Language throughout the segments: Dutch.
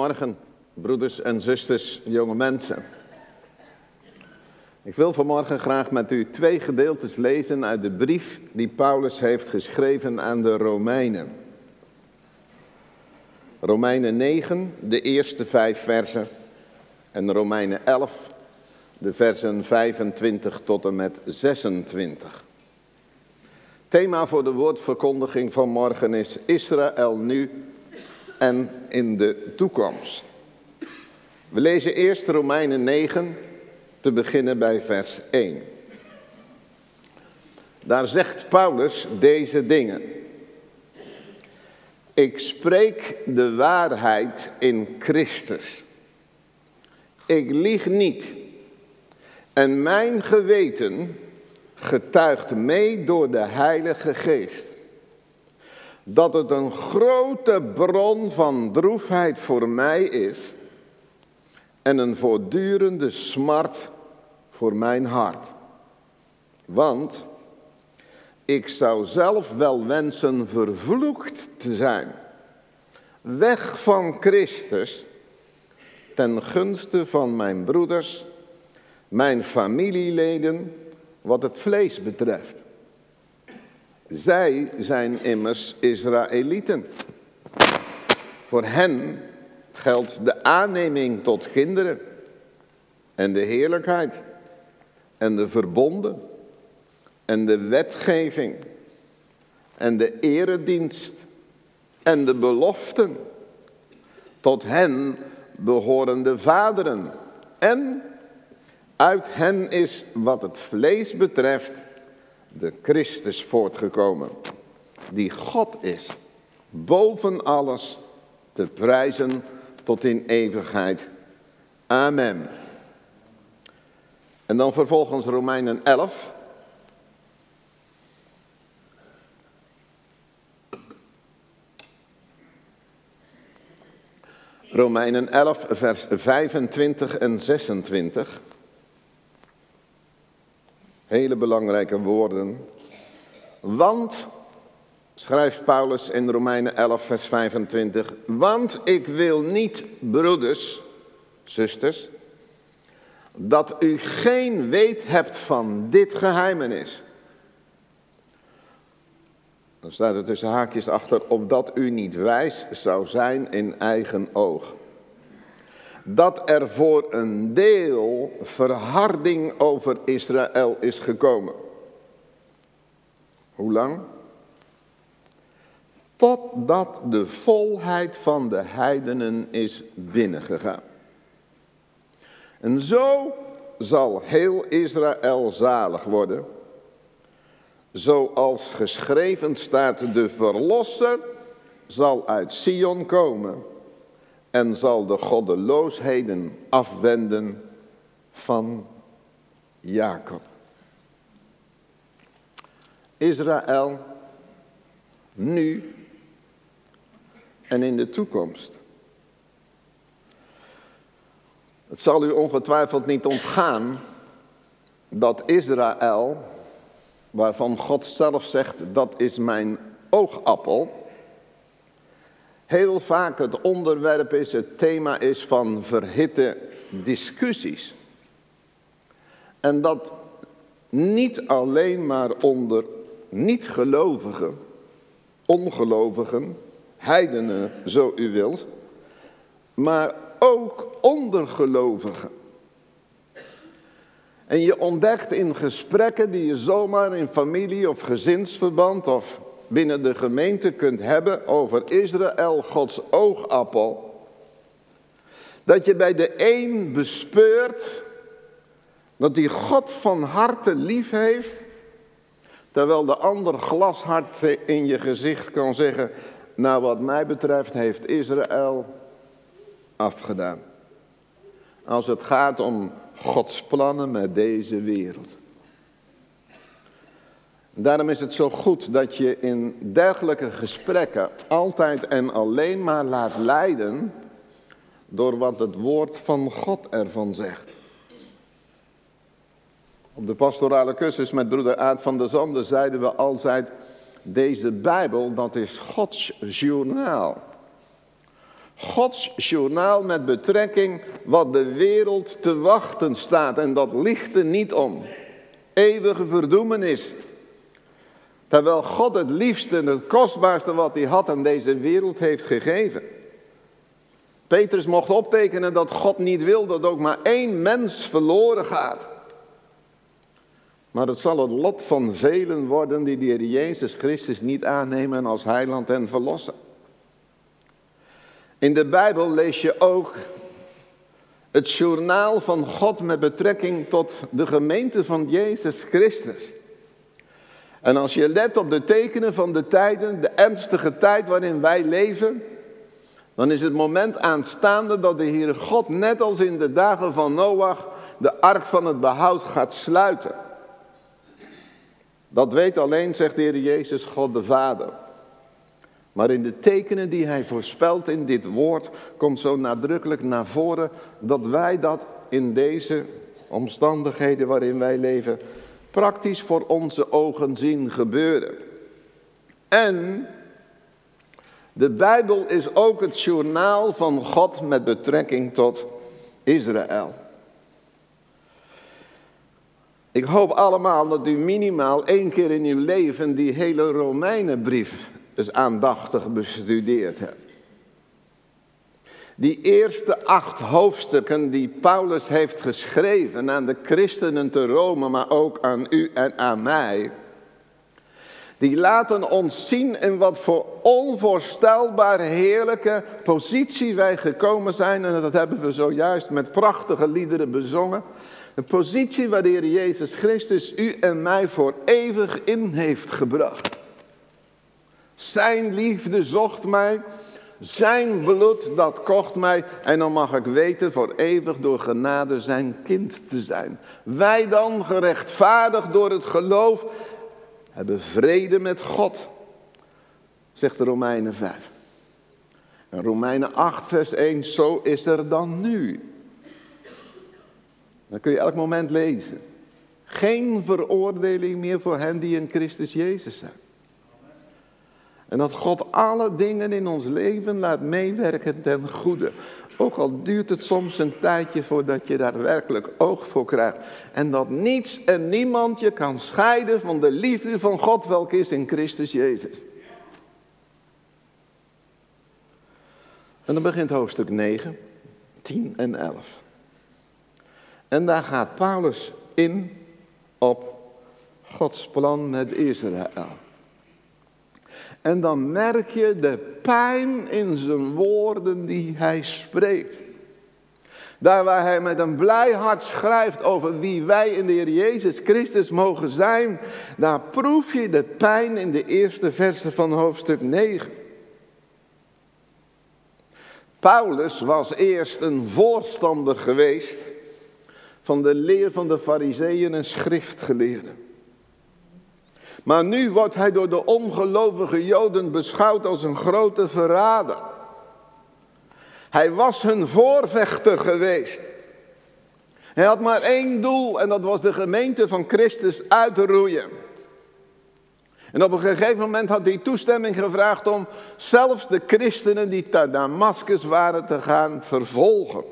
Morgen, broeders en zusters, jonge mensen. Ik wil vanmorgen graag met u twee gedeeltes lezen uit de brief die Paulus heeft geschreven aan de Romeinen. Romeinen 9, de eerste vijf versen, en Romeinen 11, de versen 25 tot en met 26. Thema voor de woordverkondiging van morgen is Israël nu en in de toekomst. We lezen eerst Romeinen 9, te beginnen bij vers 1. Daar zegt Paulus deze dingen. Ik spreek de waarheid in Christus. Ik lieg niet. En mijn geweten getuigt mee door de Heilige Geest dat het een grote bron van droefheid voor mij is en een voortdurende smart voor mijn hart. Want ik zou zelf wel wensen vervloekt te zijn, weg van Christus, ten gunste van mijn broeders, mijn familieleden, wat het vlees betreft. Zij zijn immers Israëlieten. Voor hen geldt de aanneming tot kinderen en de heerlijkheid en de verbonden en de wetgeving en de eredienst en de beloften. Tot hen behoren de vaderen en uit hen is wat het vlees betreft de Christus voortgekomen, die God is, boven alles te prijzen tot in eeuwigheid. Amen. En dan vervolgens Romeinen 11. Romeinen 11, vers 25 en 26. Hele belangrijke woorden. Want, schrijft Paulus in Romeinen 11, vers 25, want ik wil niet, broeders, zusters, dat u geen weet hebt van dit geheimenis. Dan staat er tussen haakjes achter, opdat u niet wijs zou zijn in eigen oog dat er voor een deel verharding over Israël is gekomen. Hoe lang? Totdat de volheid van de heidenen is binnengegaan. En zo zal heel Israël zalig worden. Zoals geschreven staat, de verlosser zal uit Sion komen en zal de goddeloosheden afwenden van Jacob. Israël nu en in de toekomst. Het zal u ongetwijfeld niet ontgaan dat Israël, waarvan God zelf zegt dat is mijn oogappel, heel vaak het onderwerp is, het thema is van verhitte discussies. En dat niet alleen maar onder niet-gelovigen, ongelovigen, heidenen, zo u wilt, maar ook onder gelovigen. En je ontdekt in gesprekken die je zomaar in familie of gezinsverband of binnen de gemeente kunt hebben over Israël, Gods oogappel. Dat je bij de een bespeurt dat hij God van harte lief heeft, terwijl de ander glashard in je gezicht kan zeggen, nou wat mij betreft heeft Israël afgedaan. Als het gaat om Gods plannen met deze wereld. Daarom is het zo goed dat je in dergelijke gesprekken altijd en alleen maar laat leiden door wat het woord van God ervan zegt. Op de pastorale cursus met broeder Aad van der Zanden zeiden we altijd, deze Bijbel dat is Gods journaal. Gods journaal met betrekking wat de wereld te wachten staat. En dat ligt er niet om. Eeuwige verdoemenis. Terwijl God het liefste en het kostbaarste wat hij had aan deze wereld heeft gegeven. Petrus mocht optekenen dat God niet wil dat ook maar één mens verloren gaat. Maar het zal het lot van velen worden die de Heer Jezus Christus niet aannemen als heiland en verlosser. In de Bijbel lees je ook het journaal van God met betrekking tot de gemeente van Jezus Christus. En als je let op de tekenen van de tijden, de ernstige tijd waarin wij leven, dan is het moment aanstaande dat de Heere God, net als in de dagen van Noach, de ark van het behoud gaat sluiten. Dat weet alleen, zegt de Heer Jezus, God de Vader. Maar in de tekenen die hij voorspelt in dit woord komt zo nadrukkelijk naar voren dat wij dat in deze omstandigheden waarin wij leven praktisch voor onze ogen zien gebeuren. En de Bijbel is ook het journaal van God met betrekking tot Israël. Ik hoop allemaal dat u minimaal één keer in uw leven die hele Romeinenbrief eens aandachtig bestudeerd hebt. Die eerste acht hoofdstukken die Paulus heeft geschreven aan de christenen te Rome, maar ook aan u en aan mij. Die laten ons zien in wat voor onvoorstelbaar heerlijke positie wij gekomen zijn. En dat hebben we zojuist met prachtige liederen bezongen. Een positie waar de Heer Jezus Christus u en mij voor eeuwig in heeft gebracht. Zijn liefde zocht mij. Zijn bloed dat kocht mij. En dan mag ik weten voor eeuwig door genade zijn kind te zijn. Wij dan gerechtvaardigd door het geloof hebben vrede met God. Zegt de Romeinen 5. En Romeinen 8 vers 1. Zo is er dan nu. Dan kun je elk moment lezen. Geen veroordeling meer voor hen die in Christus Jezus zijn. En dat God alle dingen in ons leven laat meewerken ten goede. Ook al duurt het soms een tijdje voordat je daar werkelijk oog voor krijgt. En dat niets en niemand je kan scheiden van de liefde van God, welke is in Christus Jezus. En dan begint hoofdstuk 9, 10 en 11. En daar gaat Paulus in op Gods plan met Israël. En dan merk je de pijn in zijn woorden die hij spreekt. Daar waar hij met een blij hart schrijft over wie wij in de Heer Jezus Christus mogen zijn, daar proef je de pijn in de eerste versen van hoofdstuk 9. Paulus was eerst een voorstander geweest van de leer van de fariseeën en schriftgeleerden. Maar nu wordt hij door de ongelovige Joden beschouwd als een grote verrader. Hij was hun voorvechter geweest. Hij had maar één doel en dat was de gemeente van Christus uitroeien. En op een gegeven moment had hij toestemming gevraagd om zelfs de christenen die naar Damascus waren te gaan vervolgen.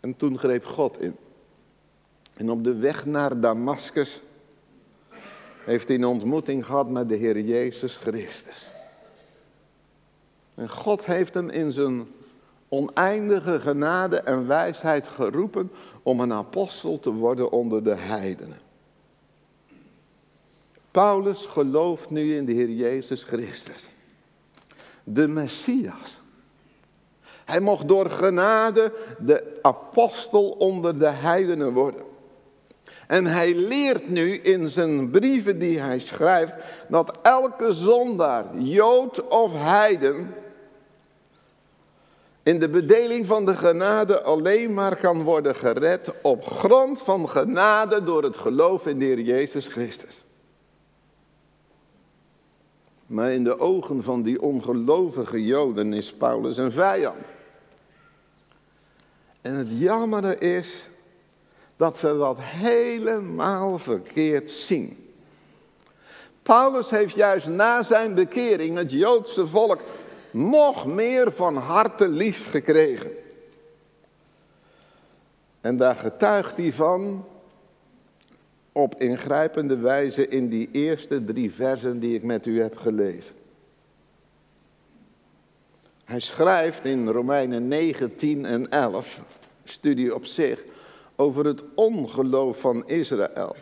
En toen greep God in. En op de weg naar Damascus heeft hij een ontmoeting gehad met de Heer Jezus Christus. En God heeft hem in zijn oneindige genade en wijsheid geroepen om een apostel te worden onder de heidenen. Paulus gelooft nu in de Heer Jezus Christus. De Messias. Hij mocht door genade de apostel onder de heidenen worden. En hij leert nu in zijn brieven die hij schrijft dat elke zondaar, jood of heiden, in de bedeling van de genade alleen maar kan worden gered op grond van genade door het geloof in de Heer Jezus Christus. Maar in de ogen van die ongelovige Joden is Paulus een vijand. En het jammere is dat ze dat helemaal verkeerd zien. Paulus heeft juist na zijn bekering het Joodse volk nog meer van harte lief gekregen. En daar getuigt hij van op ingrijpende wijze in die eerste drie versen die ik met u heb gelezen. Hij schrijft in Romeinen 9, 10 en 11, studie op zich, over het ongeloof van Israël.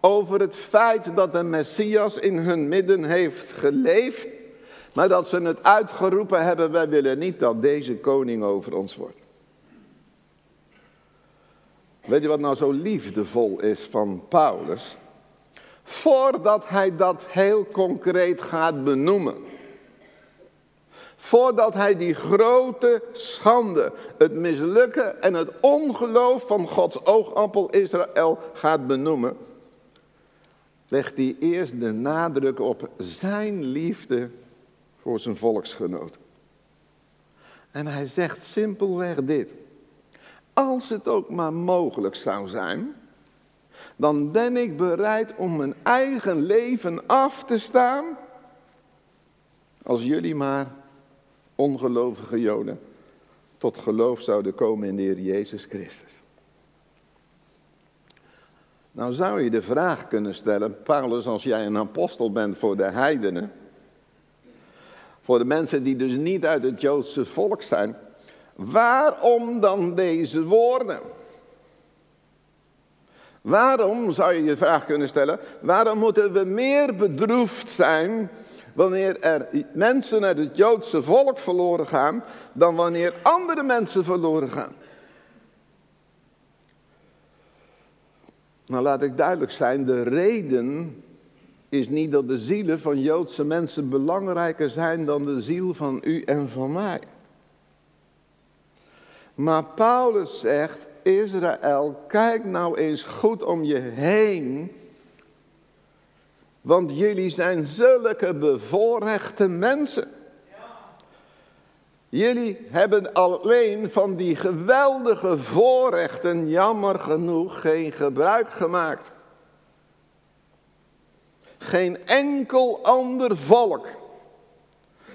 Over het feit dat de Messias in hun midden heeft geleefd, maar dat ze het uitgeroepen hebben, wij willen niet dat deze koning over ons wordt. Weet je wat nou zo liefdevol is van Paulus? Voordat hij dat heel concreet gaat benoemen. Voordat hij die grote schande, het mislukken en het ongeloof van Gods oogappel Israël gaat benoemen, legt hij eerst de nadruk op zijn liefde voor zijn volksgenoot. En hij zegt simpelweg dit. Als het ook maar mogelijk zou zijn, dan ben ik bereid om mijn eigen leven af te staan. Als jullie maar, ongelovige Joden, tot geloof zouden komen in de Heer Jezus Christus. Nou zou je de vraag kunnen stellen, Paulus, als jij een apostel bent voor de heidenen, voor de mensen die dus niet uit het Joodse volk zijn, Waarom dan deze woorden? Waarom zou je je vraag kunnen stellen, waarom moeten we meer bedroefd zijn wanneer er mensen uit het Joodse volk verloren gaan, dan wanneer andere mensen verloren gaan? Nou laat ik duidelijk zijn, de reden is niet dat de zielen van Joodse mensen belangrijker zijn dan de ziel van u en van mij. Maar Paulus zegt, Israël, kijk nou eens goed om je heen. Want jullie zijn zulke bevoorrechte mensen. Jullie hebben alleen van die geweldige voorrechten jammer genoeg geen gebruik gemaakt. Geen enkel ander volk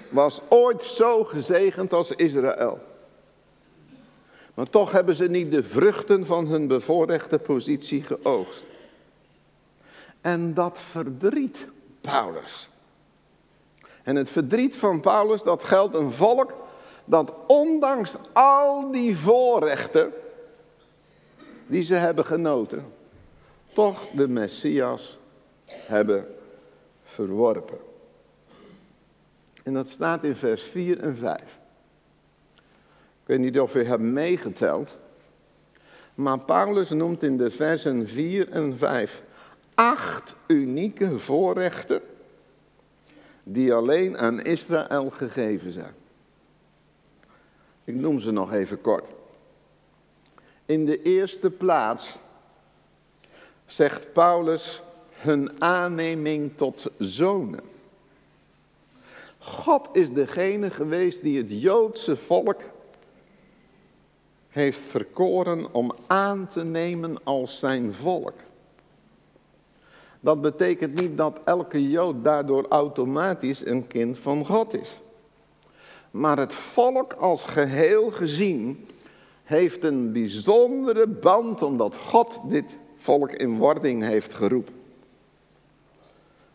was ooit zo gezegend als Israël. Maar toch hebben ze niet de vruchten van hun bevoorrechte positie geoogst. En dat verdriet Paulus. En het verdriet van Paulus, dat geldt een volk dat ondanks al die voorrechten die ze hebben genoten, toch de Messias hebben verworpen. En dat staat in vers 4 en 5. Ik weet niet of u hebt meegeteld. Maar Paulus noemt in de versen 4 en 5 acht unieke voorrechten die alleen aan Israël gegeven zijn. Ik noem ze nog even kort. In de eerste plaats zegt Paulus hun aanneming tot zonen. God is degene geweest die het Joodse volk heeft verkoren om aan te nemen als zijn volk. Dat betekent niet dat elke Jood daardoor automatisch een kind van God is. Maar het volk als geheel gezien heeft een bijzondere band omdat God dit volk in wording heeft geroepen.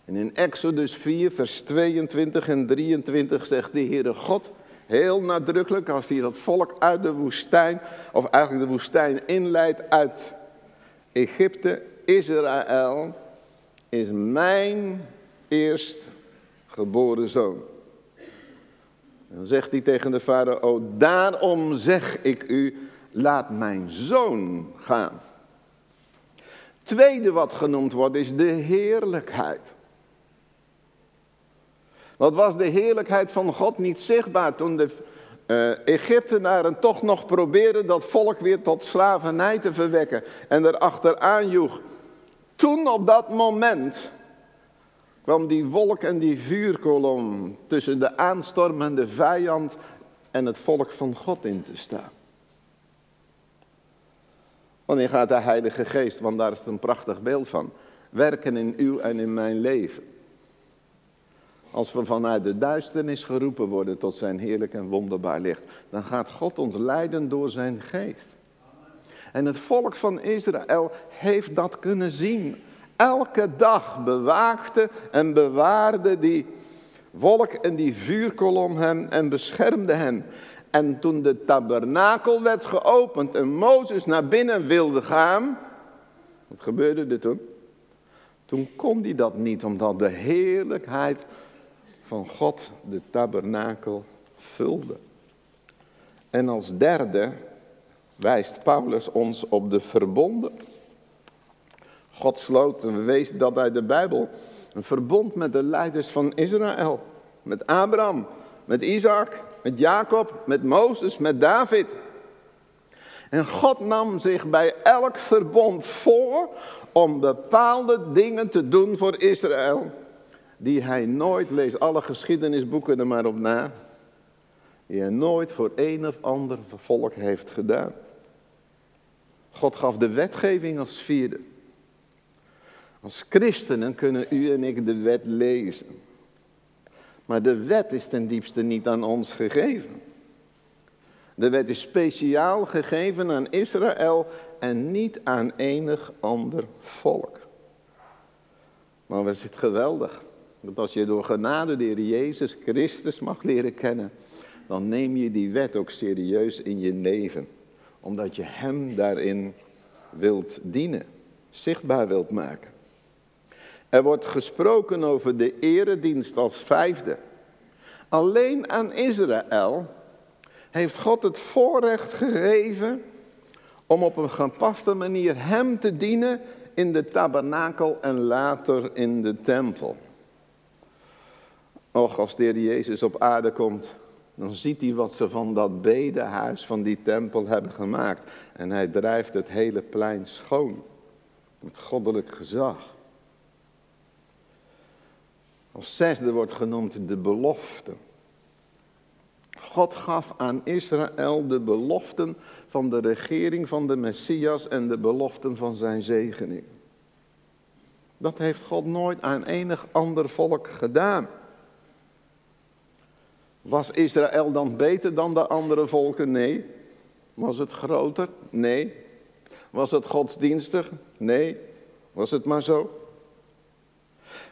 En in Exodus 4, vers 22 en 23 zegt de Heere God, heel nadrukkelijk als hij dat volk uit de woestijn, of eigenlijk de woestijn inleidt uit Egypte. Israël is mijn eerstgeboren zoon. Dan zegt hij tegen de oh daarom zeg ik u, laat mijn zoon gaan. Tweede wat genoemd wordt is de heerlijkheid. Wat was de heerlijkheid van God niet zichtbaar toen de uh, Egyptenaren toch nog probeerden dat volk weer tot slavernij te verwekken en erachteraan joeg. Toen op dat moment kwam die wolk en die vuurkolom tussen de aanstormende vijand en het volk van God in te staan. Wanneer gaat de Heilige Geest, want daar is het een prachtig beeld van, werken in uw en in mijn leven. Als we vanuit de duisternis geroepen worden tot zijn heerlijk en wonderbaar licht, dan gaat God ons leiden door zijn geest. En het volk van Israël heeft dat kunnen zien. Elke dag bewaakte en bewaarde die wolk en die vuurkolom hen en beschermde hen. En toen de tabernakel werd geopend en Mozes naar binnen wilde gaan, wat gebeurde er toen? Toen kon hij dat niet, omdat de heerlijkheid van God de tabernakel vulde. En als derde wijst Paulus ons op de verbonden. God sloot, en we weten dat uit de Bijbel, een verbond met de leiders van Israël. Met Abraham, met Isaac, met Jacob, met Mozes, met David. En God nam zich bij elk verbond voor om bepaalde dingen te doen voor Israël. Die hij nooit, leest alle geschiedenisboeken er maar op na. Die hij nooit voor een of ander volk heeft gedaan. God gaf de wetgeving als vierde. Als christenen kunnen u en ik de wet lezen. Maar de wet is ten diepste niet aan ons gegeven. De wet is speciaal gegeven aan Israël en niet aan enig ander volk. Maar wat is het geweldig. Dat als je door genade de Heer Jezus Christus mag leren kennen, dan neem je die wet ook serieus in je leven. Omdat je Hem daarin wilt dienen, zichtbaar wilt maken. Er wordt gesproken over de eredienst als vijfde. Alleen aan Israël heeft God het voorrecht gegeven om op een gepaste manier Hem te dienen in de tabernakel en later in de tempel. Och, als de Heer Jezus op aarde komt, dan ziet hij wat ze van dat bedehuis, van die tempel hebben gemaakt. En hij drijft het hele plein schoon. Met goddelijk gezag. Als zesde wordt genoemd de belofte. God gaf aan Israël de beloften van de regering van de Messias en de beloften van zijn zegening. Dat heeft God nooit aan enig ander volk gedaan. Was Israël dan beter dan de andere volken? Nee. Was het groter? Nee. Was het godsdienstig? Nee. Was het maar zo?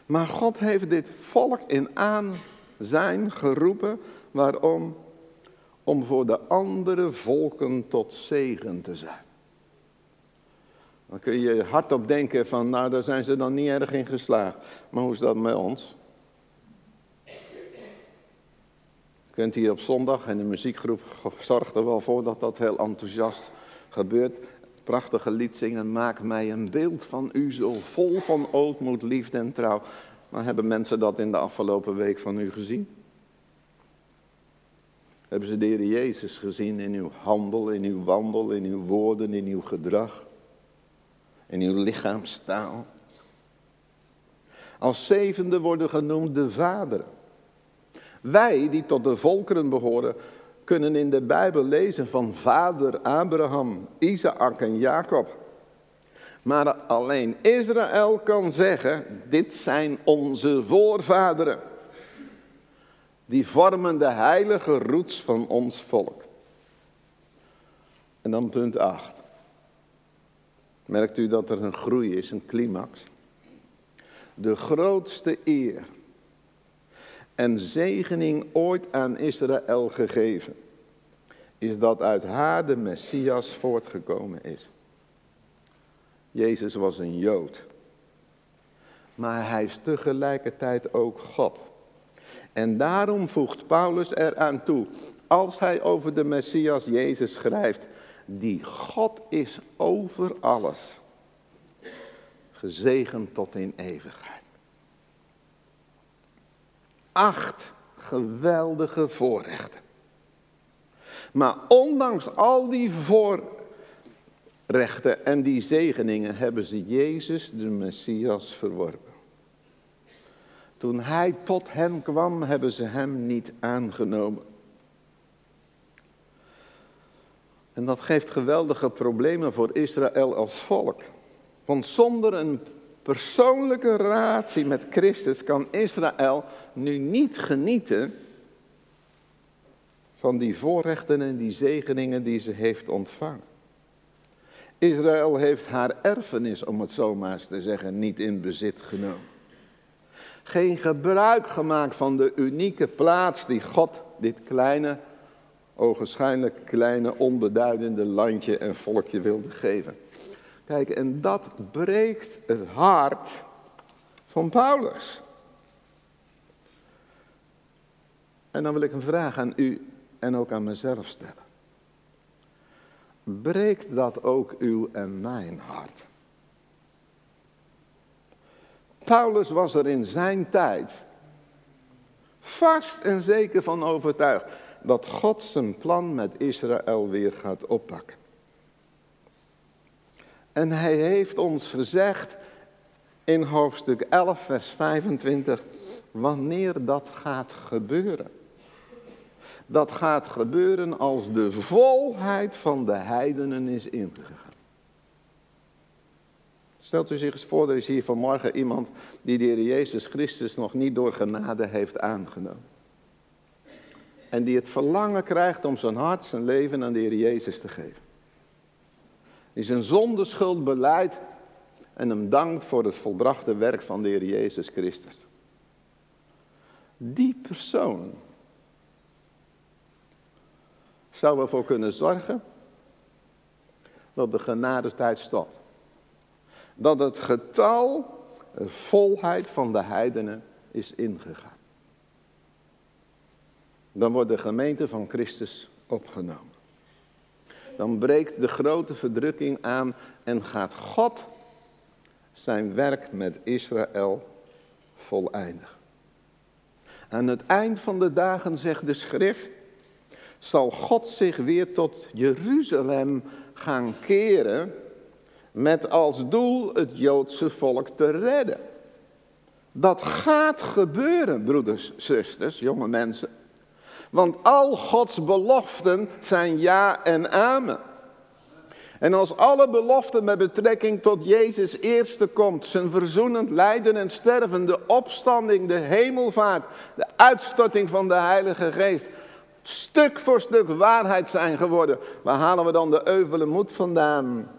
Maar God heeft dit volk in aanzijn geroepen. Waarom? Om voor de andere volken tot zegen te zijn. Dan kun je hardop denken van, nou daar zijn ze dan niet erg in geslaagd. Maar hoe is dat met ons? Kunt hier op zondag en de muziekgroep zorgt er wel voor dat dat heel enthousiast gebeurt. Prachtige lied zingen, maak mij een beeld van u zo vol van ootmoed, liefde en trouw. Maar hebben mensen dat in de afgelopen week van u gezien? Hebben ze de Heer Jezus gezien in uw handel, in uw wandel, in uw woorden, in uw gedrag, in uw lichaamstaal? Als zevende worden genoemd de vaderen. Wij die tot de volkeren behoren, kunnen in de Bijbel lezen van vader Abraham, Isaac en Jacob. Maar alleen Israël kan zeggen, dit zijn onze voorvaderen. Die vormen de heilige roots van ons volk. En dan punt 8. Merkt u dat er een groei is, een climax? De grootste eer en zegening ooit aan Israël gegeven, is dat uit haar de Messias voortgekomen is. Jezus was een Jood, maar hij is tegelijkertijd ook God. En daarom voegt Paulus eraan toe, als hij over de Messias Jezus schrijft, die God is over alles, gezegend tot in eeuwigheid. Acht geweldige voorrechten. Maar ondanks al die voorrechten en die zegeningen hebben ze Jezus, de Messias, verworpen. Toen hij tot hen kwam, hebben ze hem niet aangenomen. En dat geeft geweldige problemen voor Israël als volk. Want zonder een persoonlijke relatie met Christus kan Israël nu niet genieten van die voorrechten en die zegeningen die ze heeft ontvangen. Israël heeft haar erfenis, om het zo maar eens te zeggen, niet in bezit genomen. Geen gebruik gemaakt van de unieke plaats die God dit kleine, ogenschijnlijk kleine, onbeduidende landje en volkje wilde geven. Kijk, en dat breekt het hart van Paulus. En dan wil ik een vraag aan u en ook aan mezelf stellen. Breekt dat ook uw en mijn hart? Paulus was er in zijn tijd vast en zeker van overtuigd dat God zijn plan met Israël weer gaat oppakken. En hij heeft ons gezegd in hoofdstuk 11, vers 25, wanneer dat gaat gebeuren. Dat gaat gebeuren als de volheid van de heidenen is ingegaan. Stelt u zich eens voor, er is hier vanmorgen iemand die de Heer Jezus Christus nog niet door genade heeft aangenomen. En die het verlangen krijgt om zijn hart, zijn leven aan de Heer Jezus te geven. Die zijn zondeschuld beleidt en hem dankt voor het volbrachte werk van de Heer Jezus Christus. Die persoon zou ervoor kunnen zorgen dat de genadestijd stopt. Dat het getal, de volheid van de heidenen is ingegaan. Dan wordt de gemeente van Christus opgenomen. Dan breekt de grote verdrukking aan en gaat God zijn werk met Israël voleindigen. Aan het eind van de dagen zegt de schrift, zal God zich weer tot Jeruzalem gaan keren met als doel het Joodse volk te redden. Dat gaat gebeuren, broeders, zusters, jonge mensen. Want al Gods beloften zijn ja en amen. En als alle beloften met betrekking tot Jezus eerste komt, zijn verzoenend lijden en sterven, de opstanding, de hemelvaart, de uitstorting van de Heilige Geest, stuk voor stuk waarheid zijn geworden, waar halen we dan de euvele moed vandaan?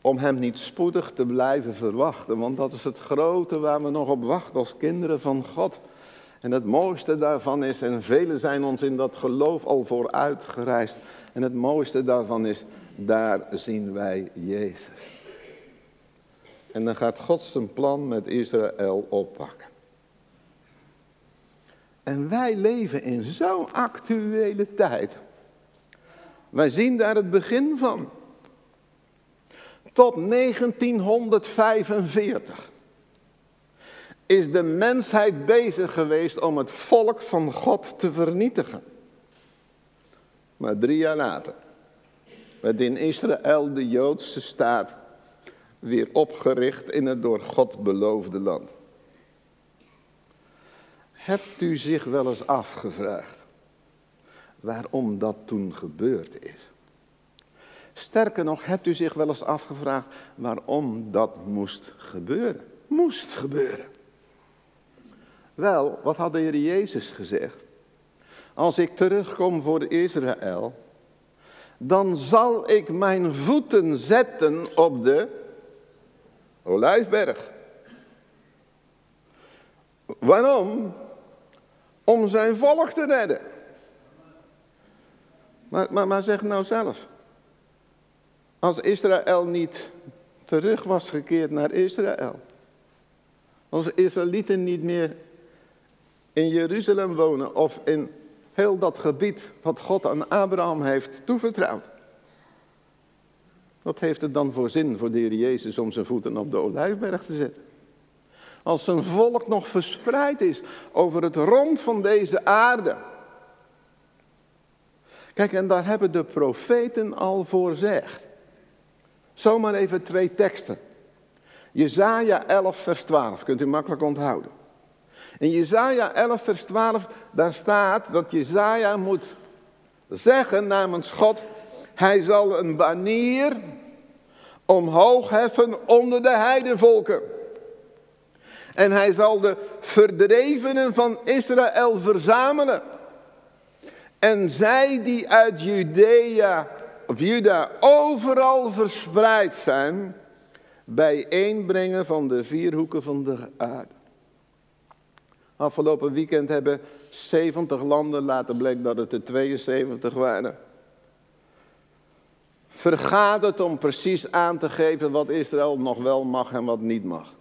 Om hem niet spoedig te blijven verwachten, want dat is het grote waar we nog op wachten als kinderen van God. En het mooiste daarvan is, en velen zijn ons in dat geloof al vooruit gereisd. En het mooiste daarvan is, daar zien wij Jezus. En dan gaat God zijn plan met Israël oppakken. En wij leven in zo'n actuele tijd. Wij zien daar het begin van. Tot 1945 is de mensheid bezig geweest om het volk van God te vernietigen. Maar drie jaar later werd in Israël de Joodse staat weer opgericht in het door God beloofde land. Hebt u zich wel eens afgevraagd waarom dat toen gebeurd is? Sterker nog, hebt u zich wel eens afgevraagd waarom dat moest gebeuren? Moest gebeuren. Wel, wat had de Heer Jezus gezegd? Als ik terugkom voor Israël, dan zal ik mijn voeten zetten op de olijfberg. Waarom? Om zijn volk te redden. Maar, maar, maar zeg nou zelf. Als Israël niet terug was gekeerd naar Israël. Als de Israëlieten niet meer in Jeruzalem wonen of in heel dat gebied wat God aan Abraham heeft toevertrouwd. Wat heeft het dan voor zin voor de Heer Jezus om zijn voeten op de olijfberg te zetten? Als zijn volk nog verspreid is over het rond van deze aarde. Kijk, en daar hebben de profeten al voorzegd. Zomaar even twee teksten. Jezaja 11 vers 12, kunt u makkelijk onthouden. In Jezaja 11 vers 12, daar staat dat Jezaja moet zeggen namens God, hij zal een banier omhoog heffen onder de heidenvolken. En hij zal de verdrevenen van Israël verzamelen. En zij die uit Judea of Juda overal verspreid zijn, bijeenbrengen van de vier hoeken van de aarde. Afgelopen weekend hebben 70 landen laten blijken dat het er 72 waren. Vergaat het om precies aan te geven wat Israël nog wel mag en wat niet mag.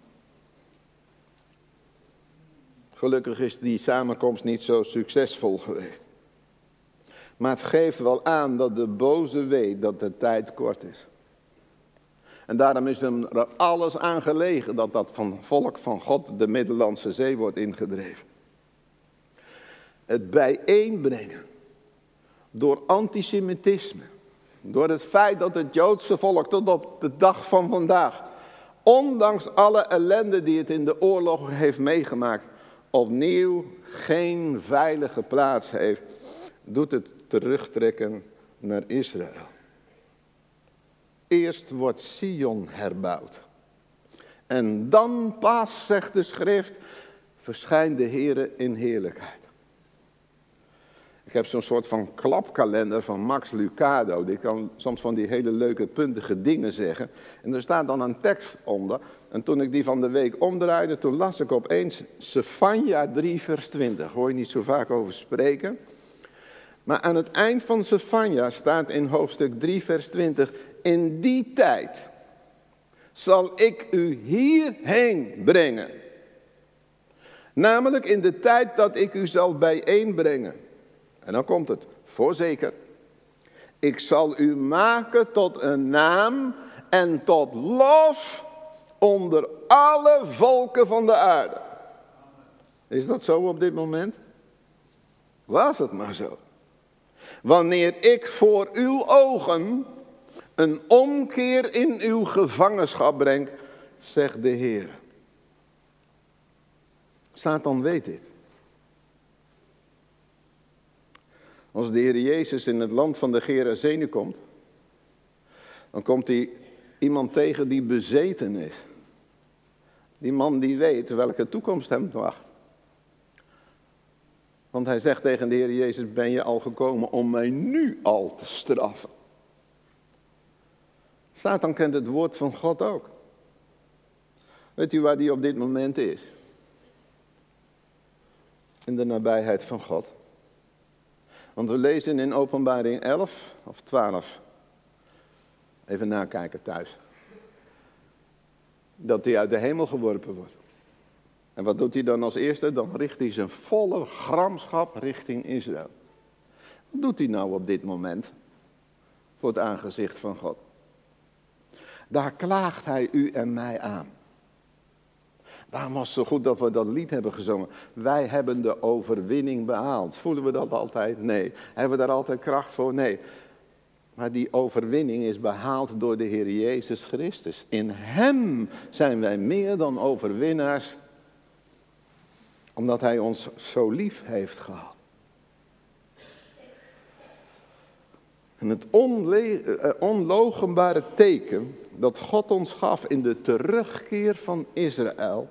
Gelukkig is die samenkomst niet zo succesvol geweest. Maar het geeft wel aan dat de boze weet dat de tijd kort is. En daarom is er alles aan gelegen dat dat van volk van God de Middellandse Zee wordt ingedreven. Het bijeenbrengen door antisemitisme, door het feit dat het Joodse volk tot op de dag van vandaag, ondanks alle ellende die het in de oorlog heeft meegemaakt, opnieuw geen veilige plaats heeft, doet het terugtrekken naar Israël. Eerst wordt Sion herbouwd. En dan pas, zegt de schrift, verschijnt de Heer in heerlijkheid. Ik heb zo'n soort van klapkalender van Max Lucado. Die kan soms van die hele leuke puntige dingen zeggen. En er staat dan een tekst onder. En toen ik die van de week omdraaide, toen las ik opeens Sefania 3 vers 20. Hoor je niet zo vaak over spreken. Maar aan het eind van Sefania staat in hoofdstuk 3 vers 20. In die tijd zal ik u hierheen brengen. Namelijk in de tijd dat ik u zal bijeenbrengen. En dan komt het, voorzeker. Ik zal u maken tot een naam en tot lof onder alle volken van de aarde. Is dat zo op dit moment? Was het maar zo. Wanneer ik voor uw ogen een omkeer in uw gevangenschap breng, zegt de Heer. Satan weet dit. Als de Heer Jezus in het land van de Gerazenen komt, dan komt hij iemand tegen die bezeten is. Die man die weet welke toekomst hem wacht. Want hij zegt tegen de Heer Jezus, ben je al gekomen om mij nu al te straffen? Satan kent het woord van God ook. Weet u waar die op dit moment is? In de nabijheid van God. Want we lezen in openbaring 11 of 12. Even nakijken thuis. Dat hij uit de hemel geworpen wordt. En wat doet hij dan als eerste? Dan richt hij zijn volle gramschap richting Israël. Wat doet hij nou op dit moment? Voor het aangezicht van God. Daar klaagt hij u en mij aan. Daarom was het zo goed dat we dat lied hebben gezongen. Wij hebben de overwinning behaald. Voelen we dat altijd? Nee. Hebben we daar altijd kracht voor? Nee. Maar die overwinning is behaald door de Heer Jezus Christus. In Hem zijn wij meer dan overwinnaars, omdat Hij ons zo lief heeft gehad. En het eh, onlogenbare teken dat God ons gaf in de terugkeer van Israël,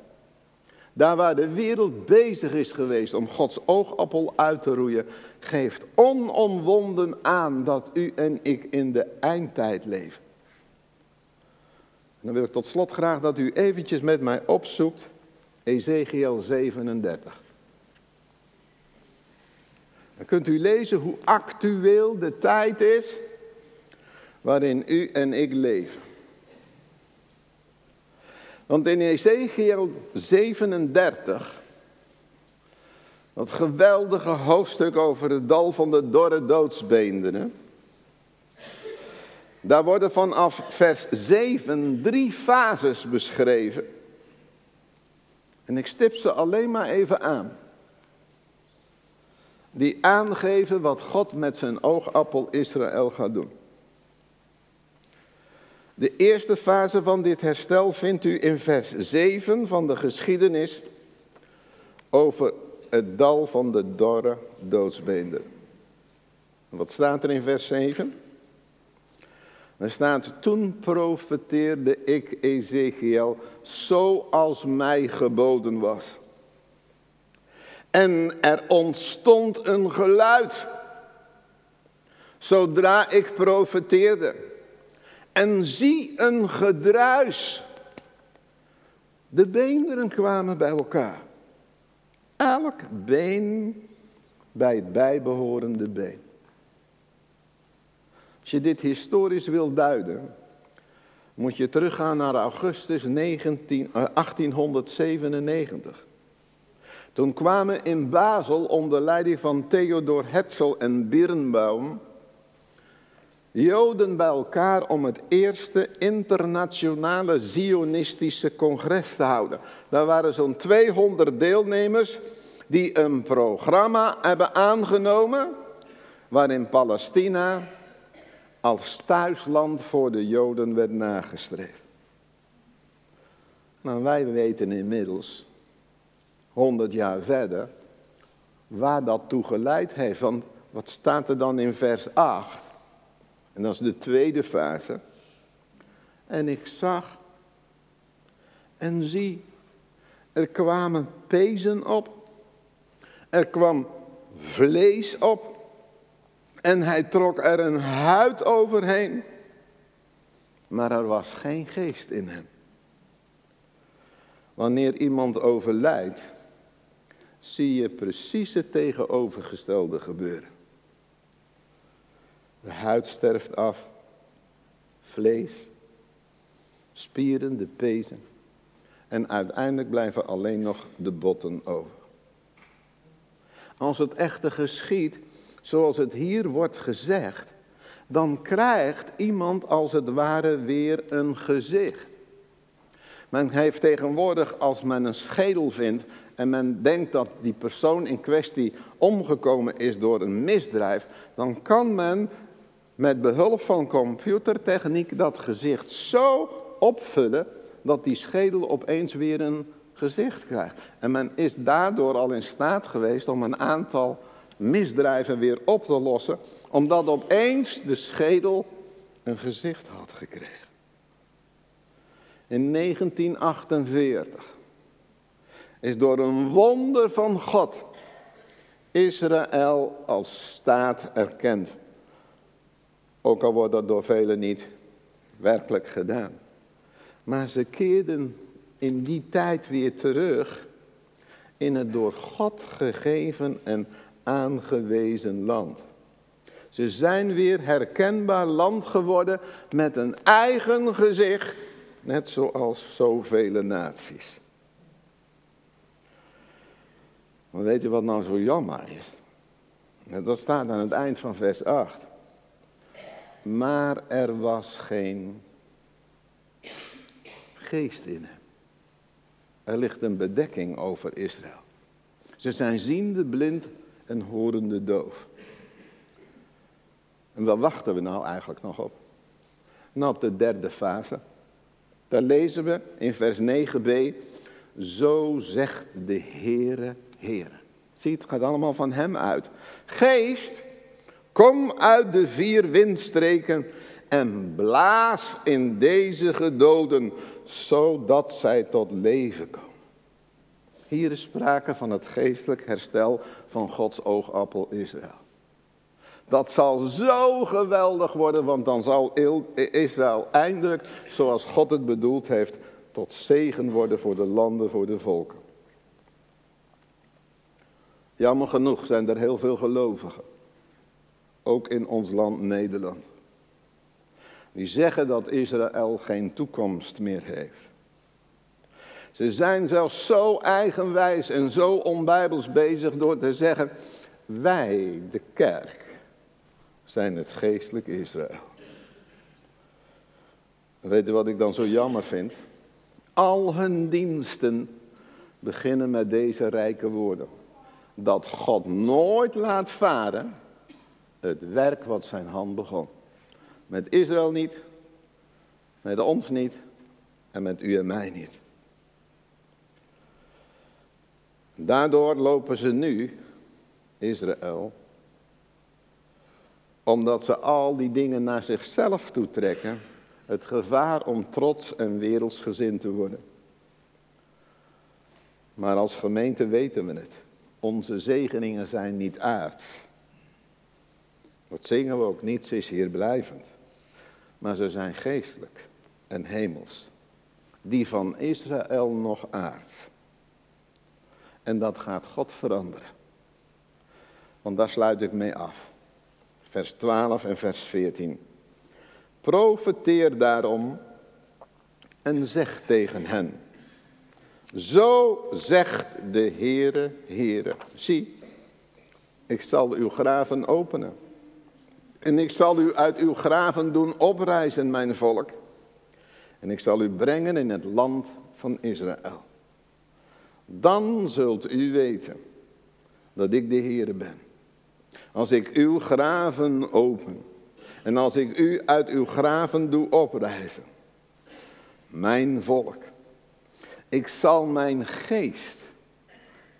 daar waar de wereld bezig is geweest om Gods oogappel uit te roeien, geeft onomwonden aan dat u en ik in de eindtijd leven. En dan wil ik tot slot graag dat u eventjes met mij opzoekt Ezekiel 37. Dan kunt u lezen hoe actueel de tijd is waarin u en ik leven. Want in Ezekiel 37, dat geweldige hoofdstuk over het dal van de dorre doodsbeenderen, daar worden vanaf vers 7 drie fases beschreven. En ik stip ze alleen maar even aan. Die aangeven wat God met zijn oogappel Israël gaat doen. De eerste fase van dit herstel vindt u in vers 7 van de geschiedenis over het dal van de dorre doodsbeender. Wat staat er in vers 7? Er staat, toen profeteerde ik Ezekiel zoals mij geboden was. En er ontstond een geluid, zodra ik profeteerde. En zie een gedruis. De beenderen kwamen bij elkaar. Elk been bij het bijbehorende been. Als je dit historisch wil duiden, moet je teruggaan naar augustus 19, 1897. Eh, Toen kwamen in Basel onder leiding van Theodor Herzl en Birnbaum Joden bij elkaar om het eerste internationale Zionistische congres te houden. Daar waren zo'n 200 deelnemers die een programma hebben aangenomen waarin Palestina als thuisland voor de Joden werd nagestreefd. Nou, wij weten inmiddels, 100 jaar verder, waar dat toe geleid heeft. Want wat staat er dan in vers 8? En dat is de tweede fase. En ik zag en zie, er kwamen pezen op, er kwam vlees op en hij trok er een huid overheen, maar er was geen geest in hem. Wanneer iemand overlijdt, zie je precies het tegenovergestelde gebeuren. De huid sterft af, vlees, spieren, de pezen. En uiteindelijk blijven alleen nog de botten over. Als het echte geschiet, zoals het hier wordt gezegd, dan krijgt iemand als het ware weer een gezicht. Men heeft tegenwoordig, als men een schedel vindt en men denkt dat die persoon in kwestie omgekomen is door een misdrijf, dan kan men met behulp van computertechniek dat gezicht zo opvullen dat die schedel opeens weer een gezicht krijgt. En men is daardoor al in staat geweest om een aantal misdrijven weer op te lossen, omdat opeens de schedel een gezicht had gekregen. In 1948 is door een wonder van God Israël als staat erkend. Ook al wordt dat door velen niet werkelijk gedaan. Maar ze keerden in die tijd weer terug in het door God gegeven en aangewezen land. Ze zijn weer herkenbaar land geworden met een eigen gezicht, net zoals zoveel naties. Weet je wat nou zo jammer is? Dat staat aan het eind van vers 8 maar er was geen geest in hem. Er ligt een bedekking over Israël. Ze zijn ziende, blind en horende doof. En waar wachten we nou eigenlijk nog op? Nou, op de derde fase. Daar lezen we in vers 9b. Zo zegt de Heere, Heere. Zie, het gaat allemaal van hem uit. Geest Kom uit de vier windstreken en blaas in deze gedoden, zodat zij tot leven komen. Hier is sprake van het geestelijk herstel van Gods oogappel Israël. Dat zal zo geweldig worden, want dan zal Israël eindelijk, zoals God het bedoeld heeft, tot zegen worden voor de landen, voor de volken. Jammer genoeg zijn er heel veel gelovigen ook in ons land Nederland. Die zeggen dat Israël geen toekomst meer heeft. Ze zijn zelfs zo eigenwijs en zo onbijbels bezig door te zeggen, wij, de kerk, zijn het geestelijk Israël. Weet u wat ik dan zo jammer vind? Al hun diensten beginnen met deze rijke woorden. Dat God nooit laat varen het werk wat zijn hand begon. Met Israël niet, met ons niet en met u en mij niet. Daardoor lopen ze nu, Israël, omdat ze al die dingen naar zichzelf toetrekken, het gevaar om trots en wereldsgezind te worden. Maar als gemeente weten we het. Onze zegeningen zijn niet aards. Dat zingen we ook, niets is hier blijvend. Maar ze zijn geestelijk en hemels. Die van Israël nog aards. En dat gaat God veranderen. Want daar sluit ik mee af. Vers 12 en vers 14. Profeteer daarom en zeg tegen hen. Zo zegt de Heere, Heere. Zie, ik zal uw graven openen. En ik zal u uit uw graven doen oprijzen, mijn volk. En ik zal u brengen in het land van Israël. Dan zult u weten dat ik de Heere ben. Als ik uw graven open en als ik u uit uw graven doe oprijzen. Mijn volk. Ik zal mijn geest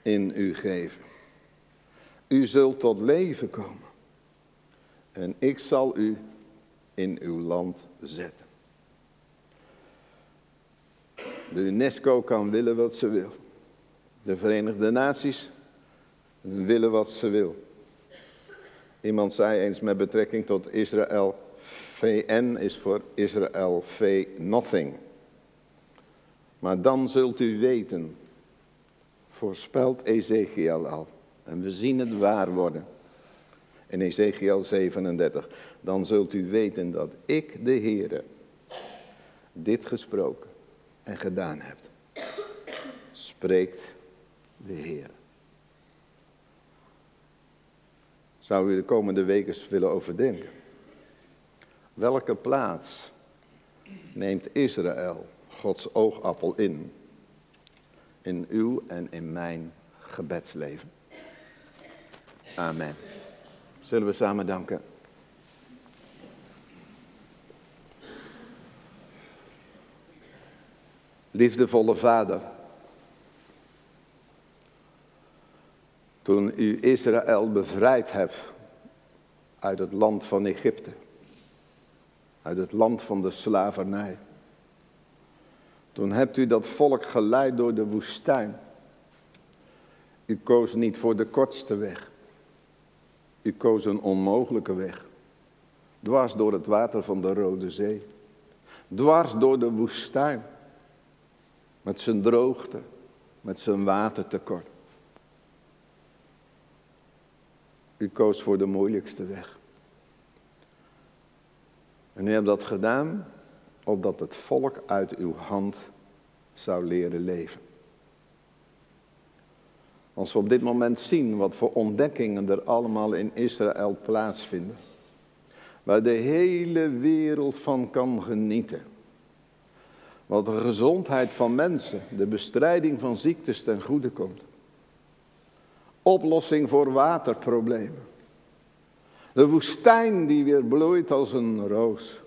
in u geven. U zult tot leven komen. En ik zal u in uw land zetten. De UNESCO kan willen wat ze wil. De Verenigde Naties willen wat ze wil. Iemand zei eens met betrekking tot Israël, VN is voor Israël V nothing. Maar dan zult u weten, voorspelt Ezekiel al, en we zien het waar worden. In Ezekiel 37, dan zult u weten dat ik, de Heere, dit gesproken en gedaan heb. Spreekt de Heer. Zou u de komende weken willen overdenken? Welke plaats neemt Israël, Gods oogappel, in? In uw en in mijn gebedsleven. Amen. Zullen we samen danken? Liefdevolle Vader. Toen u Israël bevrijd hebt uit het land van Egypte. Uit het land van de slavernij. Toen hebt u dat volk geleid door de woestijn. U koos niet voor de kortste weg. U koos een onmogelijke weg. Dwars door het water van de Rode Zee. Dwars door de woestijn. Met zijn droogte, met zijn watertekort. U koos voor de moeilijkste weg. En u hebt dat gedaan opdat het volk uit uw hand zou leren leven. Als we op dit moment zien wat voor ontdekkingen er allemaal in Israël plaatsvinden, waar de hele wereld van kan genieten, wat de gezondheid van mensen, de bestrijding van ziektes ten goede komt, oplossing voor waterproblemen. De woestijn die weer bloeit als een roos.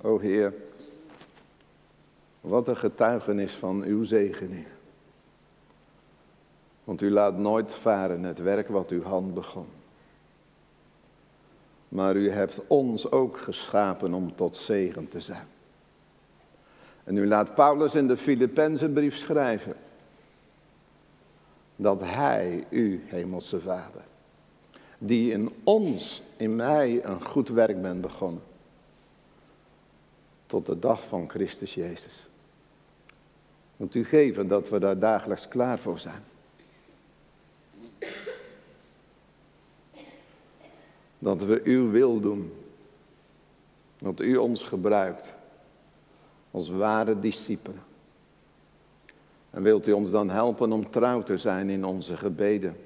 O Heer, wat een getuigenis van uw zegening. Want u laat nooit varen het werk wat uw hand begon. Maar u hebt ons ook geschapen om tot zegen te zijn. En u laat Paulus in de Filippenzenbrief schrijven dat Hij, u, Hemelse Vader, die in ons, in mij, een goed werk bent begonnen, tot de dag van Christus Jezus. Moet u geven dat we daar dagelijks klaar voor zijn. Dat we uw wil doen. Dat u ons gebruikt als ware discipelen. En wilt u ons dan helpen om trouw te zijn in onze gebeden?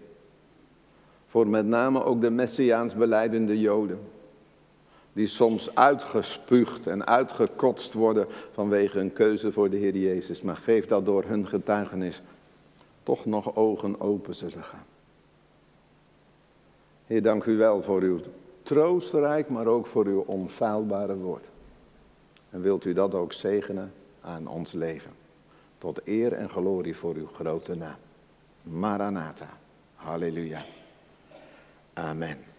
Voor met name ook de Messiaans beleidende Joden. Die soms uitgespuugd en uitgekotst worden vanwege hun keuze voor de Heer Jezus. Maar geef dat door hun getuigenis toch nog ogen open zullen gaan. Heer, dank u wel voor uw troostrijk, maar ook voor uw onfeilbare woord. En wilt u dat ook zegenen aan ons leven. Tot eer en glorie voor uw grote naam. Maranatha. Halleluja. Amen.